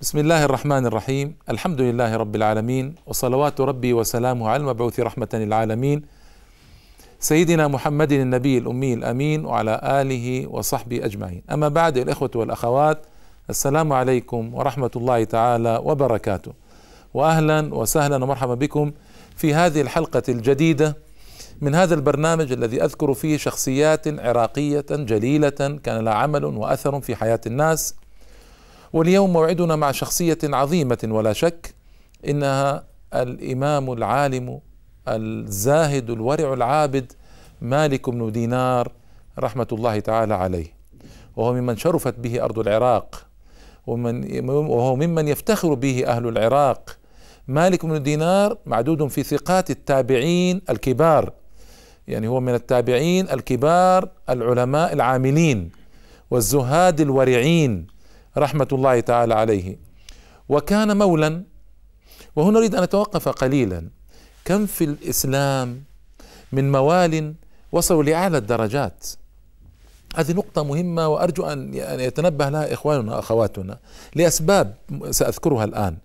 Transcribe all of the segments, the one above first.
بسم الله الرحمن الرحيم الحمد لله رب العالمين وصلوات ربي وسلامه على المبعوث رحمة للعالمين سيدنا محمد النبي الأمي الأمين وعلى آله وصحبه أجمعين أما بعد الإخوة والأخوات السلام عليكم ورحمة الله تعالى وبركاته وأهلا وسهلا ومرحبا بكم في هذه الحلقة الجديدة من هذا البرنامج الذي أذكر فيه شخصيات عراقية جليلة كان لها عمل وأثر في حياة الناس واليوم موعدنا مع شخصية عظيمة ولا شك إنها الإمام العالم الزاهد الورع العابد مالك بن دينار رحمة الله تعالى عليه. وهو ممن شرفت به أرض العراق ومن وهو ممن يفتخر به أهل العراق. مالك بن دينار معدود في ثقات التابعين الكبار يعني هو من التابعين الكبار العلماء العاملين والزهاد الورعين. رحمة الله تعالى عليه. وكان مولا وهنا نريد أن نتوقف قليلا. كم في الإسلام من موال وصلوا لأعلى الدرجات؟ هذه نقطة مهمة وأرجو أن يتنبه لها إخواننا وأخواتنا لأسباب سأذكرها الآن.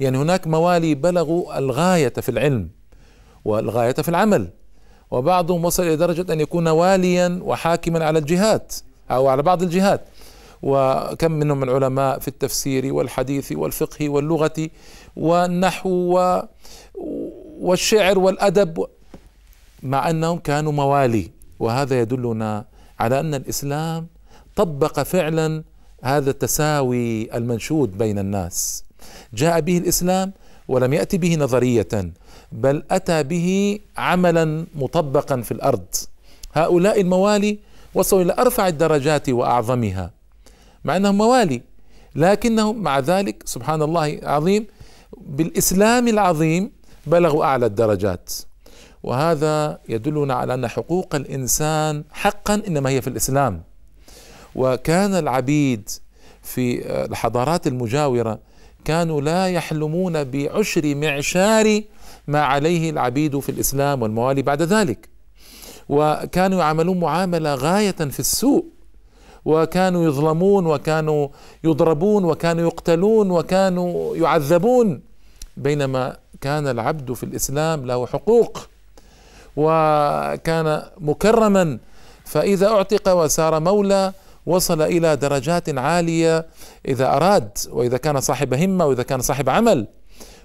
يعني هناك موالي بلغوا الغاية في العلم والغاية في العمل وبعضهم وصل إلى درجة أن يكون واليا وحاكما على الجهات أو على بعض الجهات وكم منهم من علماء في التفسير والحديث والفقه واللغة والنحو والشعر والأدب مع أنهم كانوا موالي. وهذا يدلنا على أن الإسلام طبق فعلا هذا التساوي المنشود بين الناس. جاء به الإسلام ولم يأتي به نظرية بل أتى به عملا مطبقا في الأرض. هؤلاء الموالي وصلوا إلى أرفع الدرجات وأعظمها. مع أنهم موالي. لكنهم مع ذلك سبحان الله العظيم بالإسلام العظيم بلغوا أعلى الدرجات. وهذا يدلنا على أن حقوق الإنسان حقا إنما هي في الإسلام. وكان العبيد في الحضارات المجاورة كانوا لا يحلمون بعشر معشار ما عليه العبيد في الإسلام والموالي بعد ذلك. وكانوا يعاملون معاملة غاية في السوء. وكانوا يظلمون وكانوا يضربون وكانوا يقتلون وكانوا يعذبون. بينما كان العبد في الإسلام له حقوق وكان مكرما فإذا أعتق وصار مولى وصل إلى درجات عالية إذا أراد وإذا كان صاحب همة وإذا كان صاحب عمل.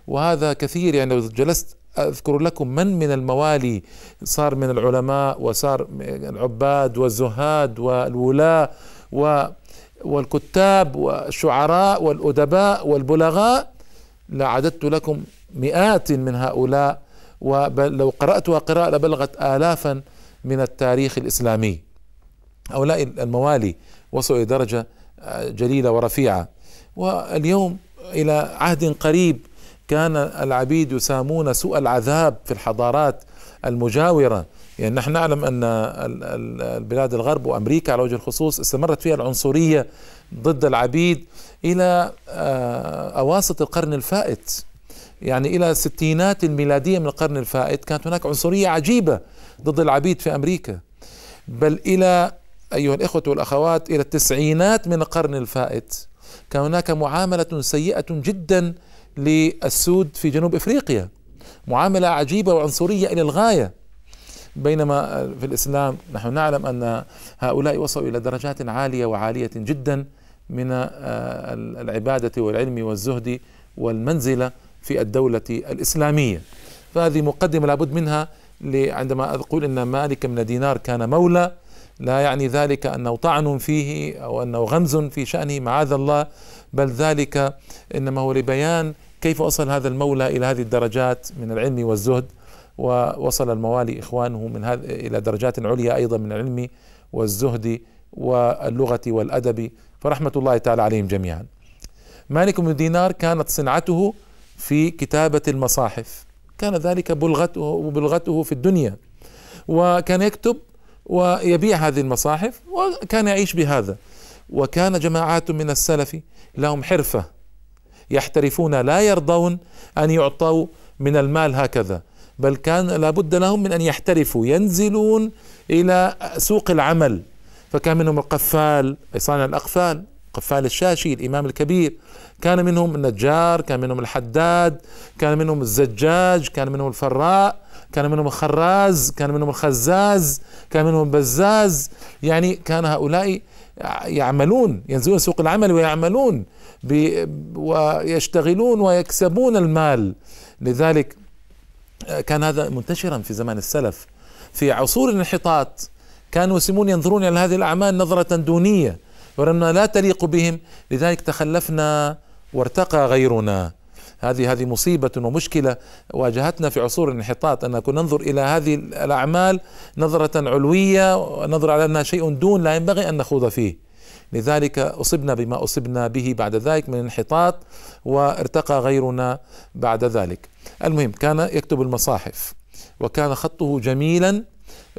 وهذا كثير يعني لو جلست أذكر لكم من من الموالي صار من العلماء وصار العباد والزهاد والولاة والكتاب والشعراء والأدباء والبلغاء لعددت لكم مئات من هؤلاء ولو قرأتها قراءة لبلغت آلافا من التاريخ الإسلامي. هؤلاء الموالي وصلوا إلى درجة جليلة ورفيعة. واليوم إلى عهد قريب كان العبيد يسامون سوء العذاب في الحضارات المجاورة. يعني نحن نعلم أن البلاد الغرب وأمريكا على وجه الخصوص استمرت فيها العنصرية ضد العبيد إلى أواسط القرن الفائت. يعني إلى الستينات الميلادية من القرن الفائت كانت هناك عنصرية عجيبة ضد العبيد في أمريكا. بل إلى أيها الإخوة والأخوات إلى التسعينات من القرن الفائت كان هناك معاملة سيئة جدا للسود في جنوب إفريقيا. معاملة عجيبة وعنصرية إلى الغاية. بينما في الإسلام نحن نعلم أن هؤلاء وصلوا إلى درجات عالية وعالية جدا من العبادة والعلم والزهد والمنزلة في الدولة الإسلامية. فهذه مقدمة لابد منها عندما أقول إن مالك من دينار كان مولى لا يعني ذلك أنه طعن فيه أو أنه غمز في شأنه معاذ الله بل ذلك إنما هو لبيان كيف وصل هذا المولى إلى هذه الدرجات من العلم والزهد ووصل الموالي إخوانه من هذا إلى درجات عليا أيضا من العلم والزهد واللغة والأدب. فرحمة الله تعالى عليهم جميعا. مالك بن دينار كانت صنعته في كتابة المصاحف. كان ذلك بلغته بلغته في الدنيا. وكان يكتب ويبيع هذه المصاحف وكان يعيش بهذا. وكان جماعات من السلف لهم حرفة. يحترفون لا يرضون أن يعطوا من المال هكذا بل كان لابد لهم من أن يحترفوا ينزلون إلى سوق العمل. فكان منهم القفال صانع الأقفال قفال الشاشي الإمام الكبير. كان منهم النجار كان منهم الحداد كان منهم الزجاج كان منهم الفراء كان منهم الخراز كان منهم الخزاز كان منهم البزاز. يعني كان هؤلاء يعملون ينزلون سوق العمل ويعملون ويشتغلون ويكسبون المال. لذلك كان هذا منتشرا في زمان السلف. في عصور الانحطاط كانوا المسلمون ينظرون إلى هذه الأعمال نظرة دونية ورنا لا تليق بهم. لذلك تخلفنا وارتقى غيرنا. هذه هذه مصيبة ومشكلة. واجهتنا في عصور الانحطاط أن كنا ننظر إلى هذه الأعمال نظرة علوية ونظر على أنها شيء دون لا ينبغي أن نخوض فيه. لذلك أصبنا بما أصبنا به بعد ذلك من انحطاط وارتقى غيرنا بعد ذلك. المهم كان يكتب المصاحف وكان خطه جميلا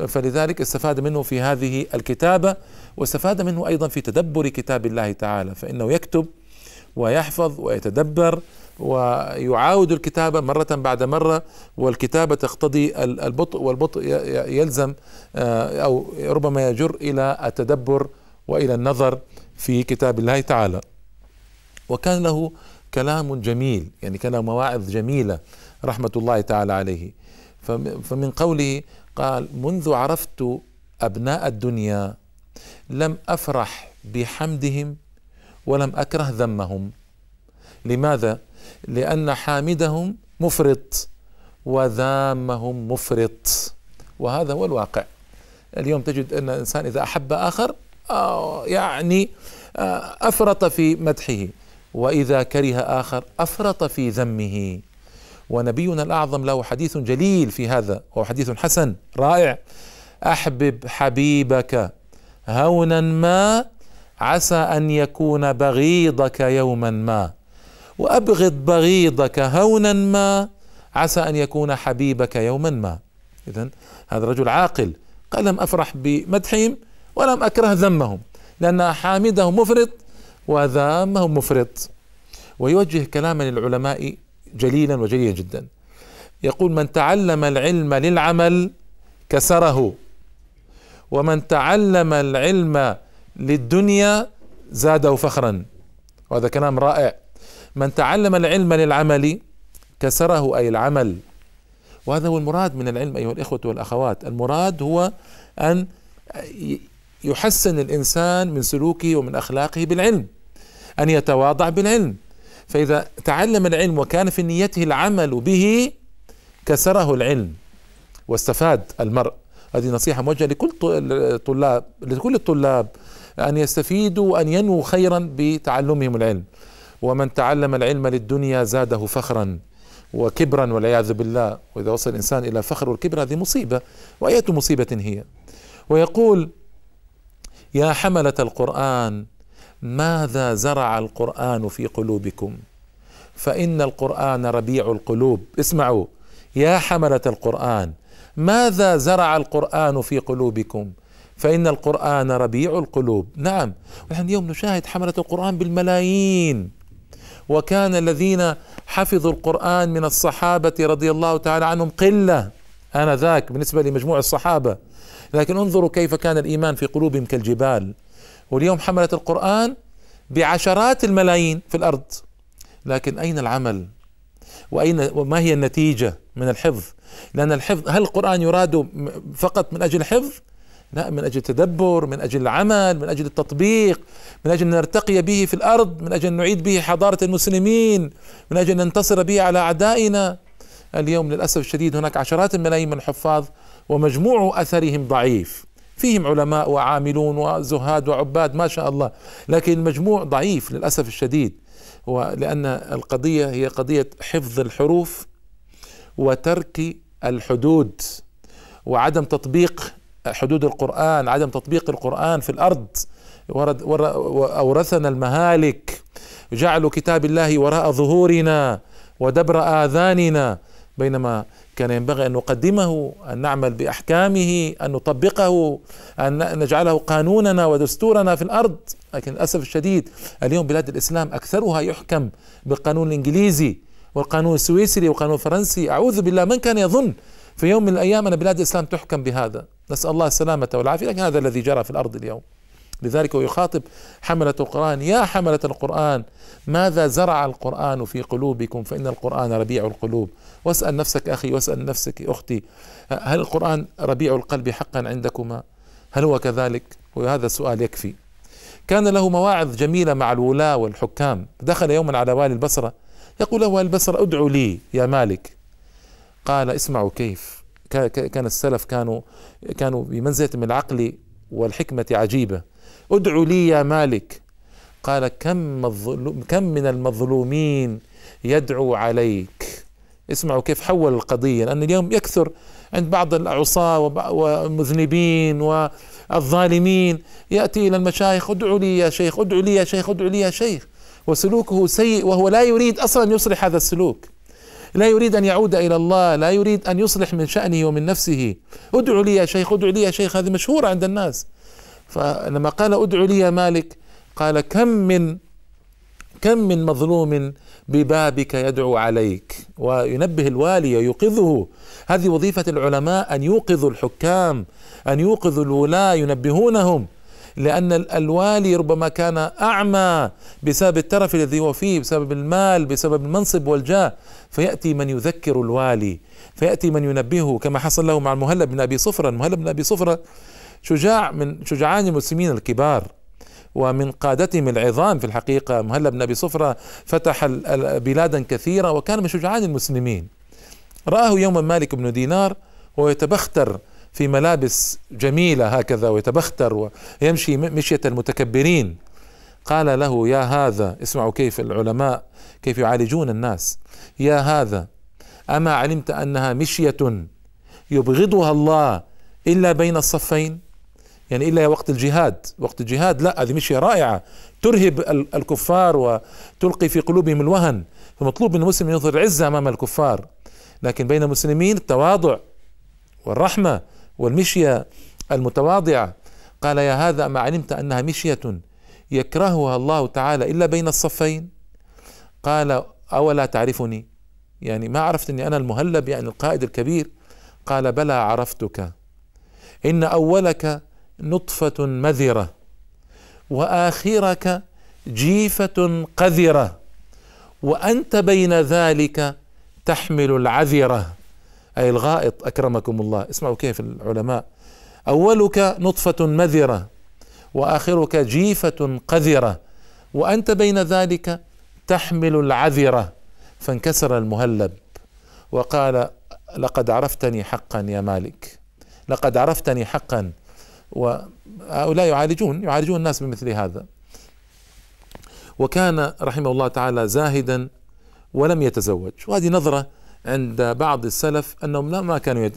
فلذلك استفاد منه في هذه الكتابة واستفاد منه أيضا في تدبر كتاب الله تعالى فإنه يكتب ويحفظ ويتدبر ويعاود الكتابة مرة بعد مرة والكتابة تقتضي البطء والبطء يلزم آه، أو ربما يجر إلى التدبر وإلى النظر في كتاب الله تعالى. وكان له كلام جميل يعني كان له مواعظ جميلة رحمة الله تعالى عليه. فمن قوله قال منذ عرفت أبناء الدنيا لم أفرح بحمدهم ولم أكره ذمهم. لماذا؟ لأن حامدهم مفرط وذامهم مفرط وهذا هو الواقع. اليوم تجد أن الإنسان إذا أحب آخر آه، يعني آه، أفرط في مدحه وإذا كره آخر أفرط في ذمه. ونبينا الأعظم له حديث جليل في هذا وهو حديث حسن رائع. أحبب حبيبك هونا ما عسى أن يكون بغيضك يوما ما وأبغض بغيضك هونا ما عسى أن يكون حبيبك يوما ما. إذا هذا رجل عاقل قال لم أفرح بمدحهم ولم أكره ذمهم لأن حامدهم مفرط وذامهم مفرط. ويوجه كلاما للعلماء جليلا وجليلا جدا. يقول من تعلم العلم للعمل كسره ومن تعلم العلم للدنيا زاده فخرا. وهذا كلام رائع. من تعلم العلم للعمل كسره أي العمل. وهذا هو المراد من العلم أيها الإخوة والأخوات. المراد هو أن يحسن الإنسان من سلوكه ومن أخلاقه بالعلم. أن يتواضع بالعلم. فإذا تعلم العلم وكان في نيته العمل به كسره العلم. واستفاد المرء. هذه نصيحة موجهة لكل الطلاب لكل الطلاب. أن يستفيدوا وأن ينووا خيرا بتعلمهم العلم. ومن تعلم العلم للدنيا زاده فخرا وكبرا والعياذ بالله. وإذا وصل الإنسان إلى فخر والكبر هذه مصيبة. وأية مصيبة هي؟ ويقول يا حملة القرآن ماذا زرع القرآن في قلوبكم؟ فإن القرآن ربيع القلوب. اسمعوا يا حملة القرآن ماذا زرع القرآن في قلوبكم؟ فإن القرآن ربيع القلوب. نعم. ونحن اليوم نشاهد حملة القرآن بالملايين. وكان الذين حفظوا القرآن من الصحابة رضي الله تعالى عنهم قلة آنذاك بالنسبة لمجموع الصحابة. لكن انظروا كيف كان الإيمان في قلوبهم كالجبال. واليوم حملة القرآن بعشرات الملايين في الأرض. لكن أين العمل؟ وأين وما هي النتيجة من الحفظ؟ لأن الحفظ هل القرآن يراد فقط من أجل الحفظ؟ لا من أجل التدبر من أجل العمل من أجل التطبيق من أجل أن نرتقي به في الأرض من أجل أن نعيد به حضارة المسلمين من أجل أن ننتصر به على أعدائنا. اليوم للأسف الشديد هناك عشرات الملايين من الحفاظ ومجموع أثرهم ضعيف. فيهم علماء وعاملون وزهاد وعباد ما شاء الله. لكن المجموع ضعيف للأسف الشديد ولأن القضية هي قضية حفظ الحروف وترك الحدود وعدم تطبيق حدود القرآن عدم تطبيق القرآن في الأرض. ورد أورثنا المهالك جعلوا كتاب الله وراء ظهورنا ودبر آذاننا. بينما كان ينبغي أن نقدمه أن نعمل بأحكامه أن نطبقه أن نجعله قانوننا ودستورنا في الأرض. لكن للأسف الشديد اليوم بلاد الإسلام أكثرها يحكم بالقانون الإنجليزي والقانون السويسري والقانون الفرنسي. أعوذ بالله من كان يظن في يوم من الأيام أن بلاد الإسلام تحكم بهذا؟ نسأل الله السلامة والعافية. لكن هذا الذي جرى في الأرض اليوم. لذلك هو يخاطب حملة القرآن. يا حملة القرآن ماذا زرع القرآن في قلوبكم؟ فإن القرآن ربيع القلوب. واسأل نفسك أخي واسأل نفسك أختي هل القرآن ربيع القلب حقا عندكما؟ هل هو كذلك؟ وهذا السؤال يكفي. كان له مواعظ جميلة مع الولاة والحكام. دخل يوما على والي البصرة. يقول له البصرة ادعوا لي يا مالك. قال اسمعوا كيف. كان السلف كانوا كانوا بمنزلة من العقل والحكمة عجيبة. ادعوا لي يا مالك. قال كم كم من المظلومين يدعو عليك؟ اسمعوا كيف حول القضية لأن اليوم يكثر عند بعض العصاة والمذنبين والظالمين. يأتي إلى المشايخ ادعوا لي يا شيخ ادعوا لي يا شيخ ادعوا لي يا شيخ. وسلوكه سيء وهو لا يريد أصلا يصلح هذا السلوك. لا يريد أن يعود إلى الله لا يريد أن يصلح من شأنه ومن نفسه. ادعوا لي يا شيخ ادعوا لي يا شيخ هذه مشهورة عند الناس. فلما قال ادعوا لي يا مالك قال كم من كم من مظلوم ببابك يدعو عليك؟ وينبه الوالي ويوقظه. هذه وظيفة العلماء أن يوقظوا الحكام أن يوقظوا الولاة ينبهونهم. لأن الوالي ربما كان أعمى بسبب الترف الذي هو فيه بسبب المال بسبب المنصب والجاه. فيأتي من يذكر الوالي فيأتي من ينبهه كما حصل له مع المهلب بن أبي صفرة. المهلب بن أبي صفرة شجاع من شجعان المسلمين الكبار ومن قادتهم العظام في الحقيقة. مهلب بن أبي صفرة فتح بلادا كثيرة وكان من شجعان المسلمين. رآه يوما مالك بن دينار وهو يتبختر في ملابس جميلة هكذا ويتبختر ويمشي مشية المتكبرين. قال له يا هذا اسمعوا كيف العلماء كيف يعالجون الناس. يا هذا أما علمت أنها مشية يبغضها الله إلا بين الصفين؟ يعني إلا وقت الجهاد. وقت الجهاد لا هذه مشية رائعة. ترهب الكفار وتلقي في قلوبهم الوهن. فمطلوب من المسلم يظهر العزة أمام الكفار. لكن بين المسلمين التواضع والرحمة. والمشية المتواضعة. قال يا هذا ما علمت أنها مشية يكرهها الله تعالى إلا بين الصفين. قال أولا تعرفني؟ يعني ما عرفت أني أنا المهلب يعني القائد الكبير؟ قال بلى عرفتك. إن أولك نطفة مذرة وآخرك جيفة قذرة وأنت بين ذلك تحمل العذرة. أي الغائط أكرمكم الله. اسمعوا كيف العلماء. أولك نطفة مذرة وآخرك جيفة قذرة وأنت بين ذلك تحمل العذرة. فانكسر المهلب. وقال لقد عرفتني حقا يا مالك. لقد عرفتني حقا. وهؤلاء يعالجون يعالجون الناس بمثل هذا. وكان رحمه الله تعالى زاهدا ولم يتزوج. وهذه نظرة عند بعض السلف أنهم ما كانوا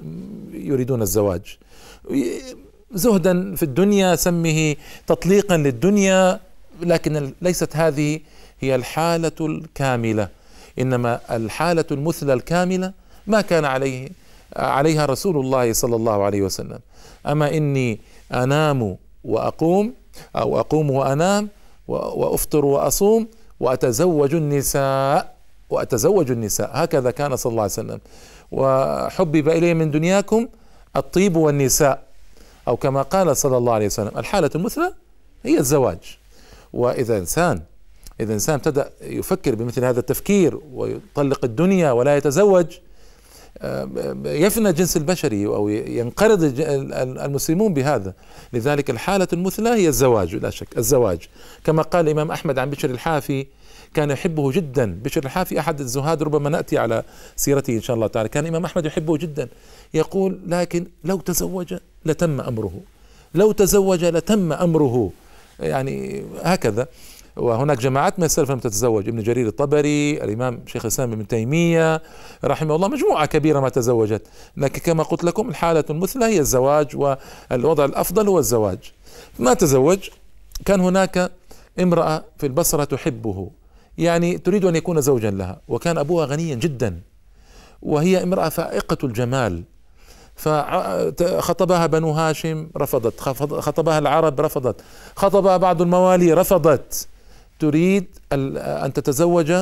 يريدون الزواج. زهدا في الدنيا سمه تطليقا للدنيا لكن ليست هذه هي الحالة الكاملة. إنما الحالة المثلى الكاملة ما كان عليه عليها رسول الله صلى الله عليه وسلم. أما إني أنام وأقوم أو أقوم وأنام وأفطر وأصوم وأتزوج النساء وأتزوج النساء. هكذا كان صلى الله عليه وسلم. وحبب إلي من دنياكم الطيب والنساء. أو كما قال صلى الله عليه وسلم الحالة المثلى هي الزواج. وإذا إنسان إذا إنسان ابتدأ يفكر بمثل هذا التفكير ويطلق الدنيا ولا يتزوج يفنى الجنس البشري أو ينقرض المسلمون بهذا. لذلك الحالة المثلى هي الزواج لا شك الزواج. كما قال الإمام أحمد عن بشر الحافي كان يحبه جدا. بشر الحافي أحد الزهاد ربما نأتي على سيرته إن شاء الله تعالى. كان الامام أحمد يحبه جدا. يقول لكن لو تزوج لتم أمره. لو تزوج لتم أمره. يعني هكذا. وهناك جماعات من السلف لم تتزوج. ابن جرير الطبري الإمام شيخ الإسلام ابن تيمية رحمه الله. مجموعة كبيرة ما تزوجت. لكن كما قلت لكم الحالة المثلى هي الزواج والوضع الأفضل هو الزواج. ما تزوج؟ كان هناك امرأة في البصرة تحبه. يعني تريد أن يكون زوجا لها. وكان أبوها غنيا جدا. وهي امرأة فائقة الجمال. فخطبها بنو هاشم رفضت. خطبها العرب رفضت. خطبها بعض الموالي رفضت. تريد أن تتزوج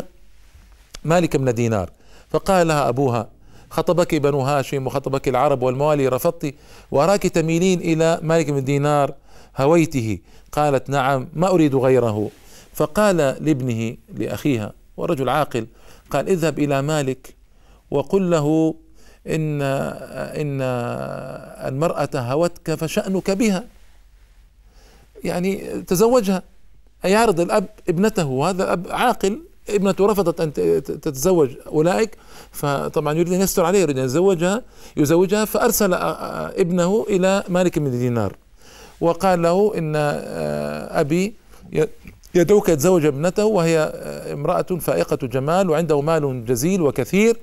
مالك بن دينار. فقال لها أبوها خطبك بنو هاشم وخطبك العرب والموالي رفضت. وأراك تميلين إلى مالك بن دينار هويته. قالت نعم ما أريد غيره. فقال لابنه لأخيها ورجل عاقل قال اذهب إلى مالك وقل له إن إن المرأة هوتك فشأنك بها. يعني تزوجها. يعرض الأب ابنته وهذا أب عاقل ابنته رفضت أن تتزوج أولئك فطبعا يريد أن يستر عليه يريد أن يزوجها يزوجها فأرسل ابنه إلى مالك بن دينار. وقال له إن أبي يدعوك يتزوج ابنته وهي امرأة فائقة جمال وعنده مال جزيل وكثير.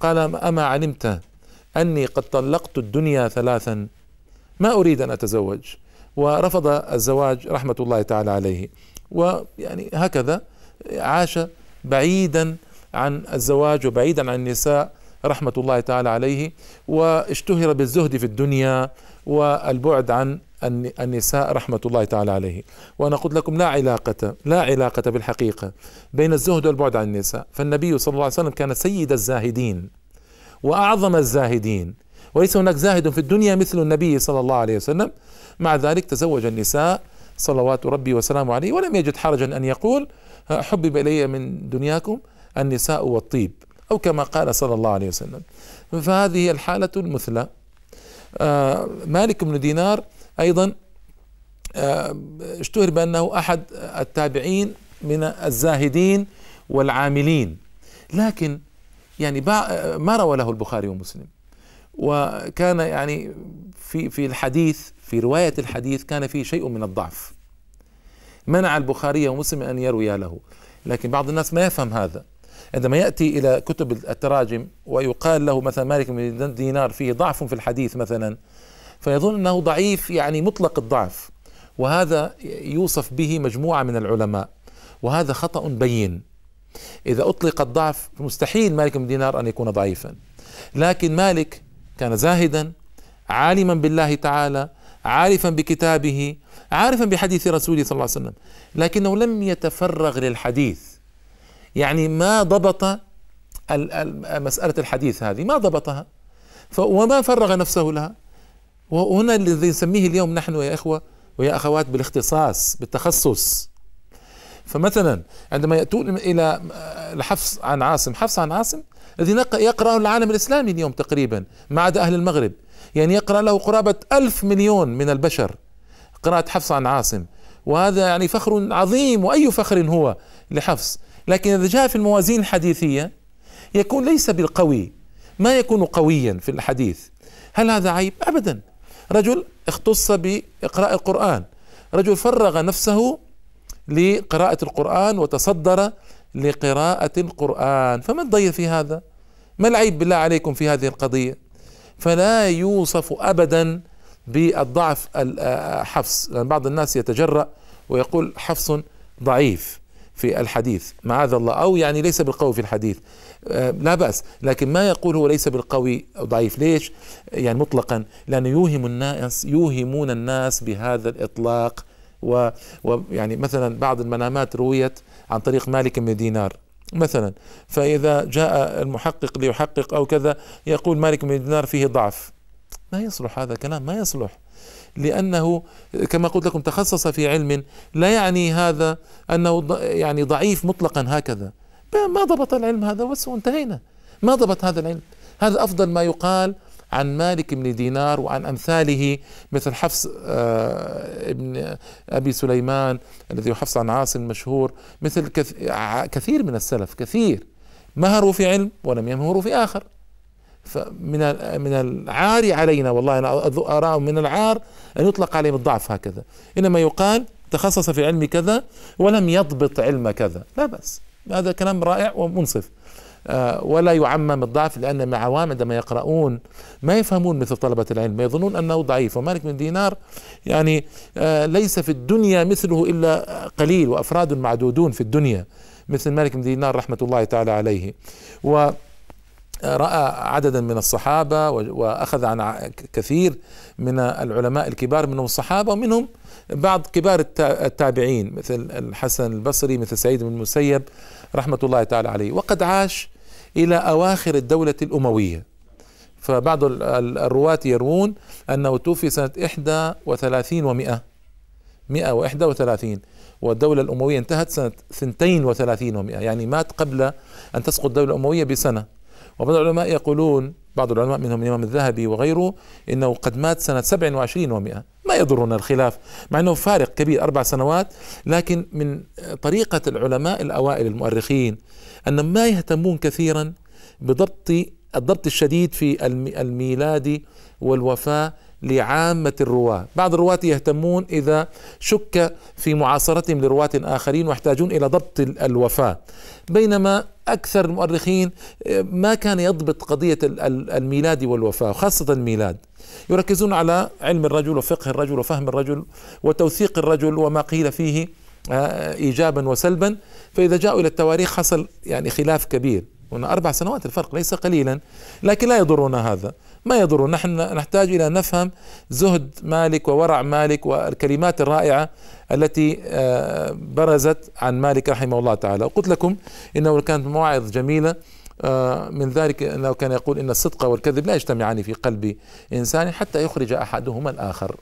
قال أما علمت أني قد طلقت الدنيا ثلاثا ما أريد أن أتزوج. ورفض الزواج رحمة الله تعالى عليه. ويعني هكذا عاش بعيدا عن الزواج وبعيدا عن النساء رحمة الله تعالى عليه. واشتهر بالزهد في الدنيا والبعد عن النساء رحمة الله تعالى عليه. وأنا قلت لكم لا علاقة لا علاقة بالحقيقة بين الزهد والبعد عن النساء. فالنبي صلى الله عليه وسلم كان سيد الزاهدين وأعظم الزاهدين وليس هناك زاهد في الدنيا مثل النبي صلى الله عليه وسلم. مع ذلك تزوج النساء صلوات ربي وسلامه عليه ولم يجد حرجا أن يقول حبب إلي من دنياكم النساء والطيب أو كما قال صلى الله عليه وسلم. فهذه الحالة المثلى. آه مالك بن دينار أيضا آه اشتهر بأنه أحد التابعين من الزاهدين والعاملين. لكن يعني ما روى له البخاري ومسلم. وكان يعني في في الحديث في رواية الحديث كان فيه شيء من الضعف. منع البخاري ومسلم أن يروي له. لكن بعض الناس ما يفهم هذا. عندما يأتي إلى كتب التراجم ويقال له مثلا مالك بن دينار فيه ضعف في الحديث مثلا فيظن أنه ضعيف يعني مطلق الضعف. وهذا يوصف به مجموعة من العلماء. وهذا خطأ بين. إذا أطلق الضعف مستحيل مالك بن دينار أن يكون ضعيفا. لكن مالك كان زاهدا عالما بالله تعالى عارفا بكتابه عارفا بحديث رسوله صلى الله عليه وسلم. لكنه لم يتفرغ للحديث. يعني ما ضبط مسألة الحديث هذه ما ضبطها. وما فرغ نفسه لها. وهنا الذي نسميه اليوم نحن يا إخوة ويا أخوات بالاختصاص بالتخصص. فمثلا عندما يأتون إلى الحفص عن عاصم حفص عن عاصم الذي يقرأه العالم الإسلامي اليوم تقريبا ما عدا أهل المغرب. يعني يقرأ له قرابة ألف مليون من البشر قراءة حفص عن عاصم. وهذا يعني فخر عظيم وأي فخر هو لحفص لكن إذا جاء في الموازين الحديثية يكون ليس بالقوي ما يكون قويا في الحديث. هل هذا عيب؟ أبدا. رجل اختص بإقراء القرآن. رجل فرغ نفسه لقراءة القرآن وتصدر لقراءة القرآن. فما الضير في هذا؟ ما العيب بالله عليكم في هذه القضية؟ فلا يوصف أبدا بالضعف حفص. لأن بعض الناس يتجرأ ويقول حفص ضعيف في الحديث. معاذ الله. أو يعني ليس بالقوي في الحديث. لا بأس. لكن ما يقول هو ليس بالقوي أو ضعيف. ليش؟ يعني مطلقا لأنه يوهم الناس يوهمون الناس بهذا الإطلاق. ويعني مثلا بعض المنامات رويت عن طريق مالك بن دينار مثلا. فإذا جاء المحقق ليحقق أو كذا يقول مالك بن دينار فيه ضعف. ما يصلح هذا كلام ما يصلح. لأنه كما قلت لكم تخصص في علم لا يعني هذا أنه يعني ضعيف مطلقا هكذا. ما ضبط العلم هذا بس وانتهينا. ما ضبط هذا العلم. هذا أفضل ما يقال عن مالك بن دينار وعن أمثاله مثل حفص آه، ابن أبي سليمان الذي حفص عن عاصم المشهور مثل كثير من السلف كثير. مهروا في علم ولم يمهروا في آخر. فمن من العار علينا والله أنا ارى من العار أن يطلق عليهم الضعف هكذا. إنما يقال تخصص في علم كذا ولم يضبط علم كذا. لا بأس. هذا كلام رائع ومنصف. آه، ولا يعمم الضعف لأن مع عوام عندما يقرؤون ما يفهمون مثل طلبة العلم يظنون أنه ضعيف. ومالك بن دينار يعني آه، ليس في الدنيا مثله إلا قليل وأفراد معدودون في الدنيا مثل مالك بن دينار رحمة الله تعالى عليه. و رأى عددا من الصحابة وأخذ عن كثير من العلماء الكبار منهم الصحابة ومنهم بعض كبار التابعين مثل الحسن البصري مثل سعيد بن المسيب رحمة الله تعالى عليه. وقد عاش إلى أواخر الدولة الأموية. فبعض الرواة يروون أنه توفي سنة إحدى وثلاثين ومئة 131 والدولة الأموية انتهت سنة 32 و100 يعني مات قبل أن تسقط الدولة الأموية بسنة. وبعض العلماء يقولون بعض العلماء منهم الإمام الذهبي وغيره إنه قد مات سنة 27 و100 ما يضرنا الخلاف مع أنه فارق كبير أربع سنوات لكن من طريقة العلماء الأوائل المؤرخين أنهم ما يهتمون كثيرا بضبط الضبط الشديد في الميلاد والوفاة لعامة الرواة. بعض الرواة يهتمون إذا شك في معاصرتهم لرواة آخرين ويحتاجون إلى ضبط الوفاة بينما أكثر المؤرخين آه، ما كان يضبط قضية الميلاد والوفاة خاصة الميلاد. يركزون على علم الرجل وفقه الرجل وفهم الرجل وتوثيق الرجل وما قيل فيه آه، إيجابا وسلبا. فإذا جاءوا إلى التواريخ حصل يعني خلاف كبير. هنا أربع سنوات الفرق ليس قليلا لكن لا يضرنا هذا. ما يضر نحن نحتاج إلى نفهم زهد مالك وورع مالك والكلمات الرائعة التي آه، برزت عن مالك رحمه الله تعالى. وقلت لكم إنه كانت مواعظ جميلة آه، من ذلك أنه كان يقول إن الصدق والكذب لا يجتمعان في قلب إنسان حتى يخرج أحدهما الآخر.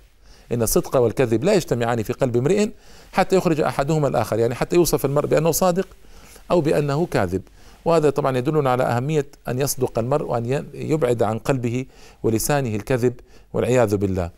إن الصدق والكذب لا يجتمعان في قلب امرئ حتى يخرج أحدهما الآخر. يعني حتى يوصف المرء بأنه صادق أو بأنه كاذب. وهذا طبعا يدلنا على أهمية أن يصدق المرء وأن يبعد عن قلبه ولسانه الكذب والعياذ بالله.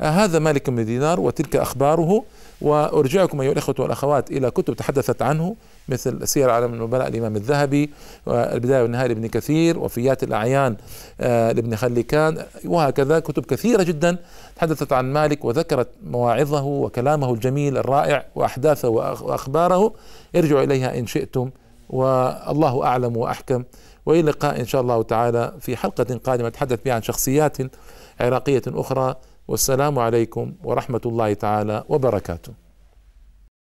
آه، هذا مالك بن دينار وتلك أخباره وأرجعكم أيها الإخوة والأخوات إلى كتب تحدثت عنه مثل سير عالم النبلاء الإمام الذهبي والبداية والنهاية لابن كثير وفيات الأعيان آه، لابن خليكان وهكذا كتب كثيرة جدا تحدثت عن مالك وذكرت مواعظه وكلامه الجميل الرائع وأحداثه وأخباره. ارجعوا إليها إن شئتم. والله أعلم وأحكم. وإلى اللقاء إن شاء الله تعالى في حلقة قادمة نتحدث فيها عن شخصيات عراقية أخرى. والسلام عليكم ورحمة الله تعالى وبركاته.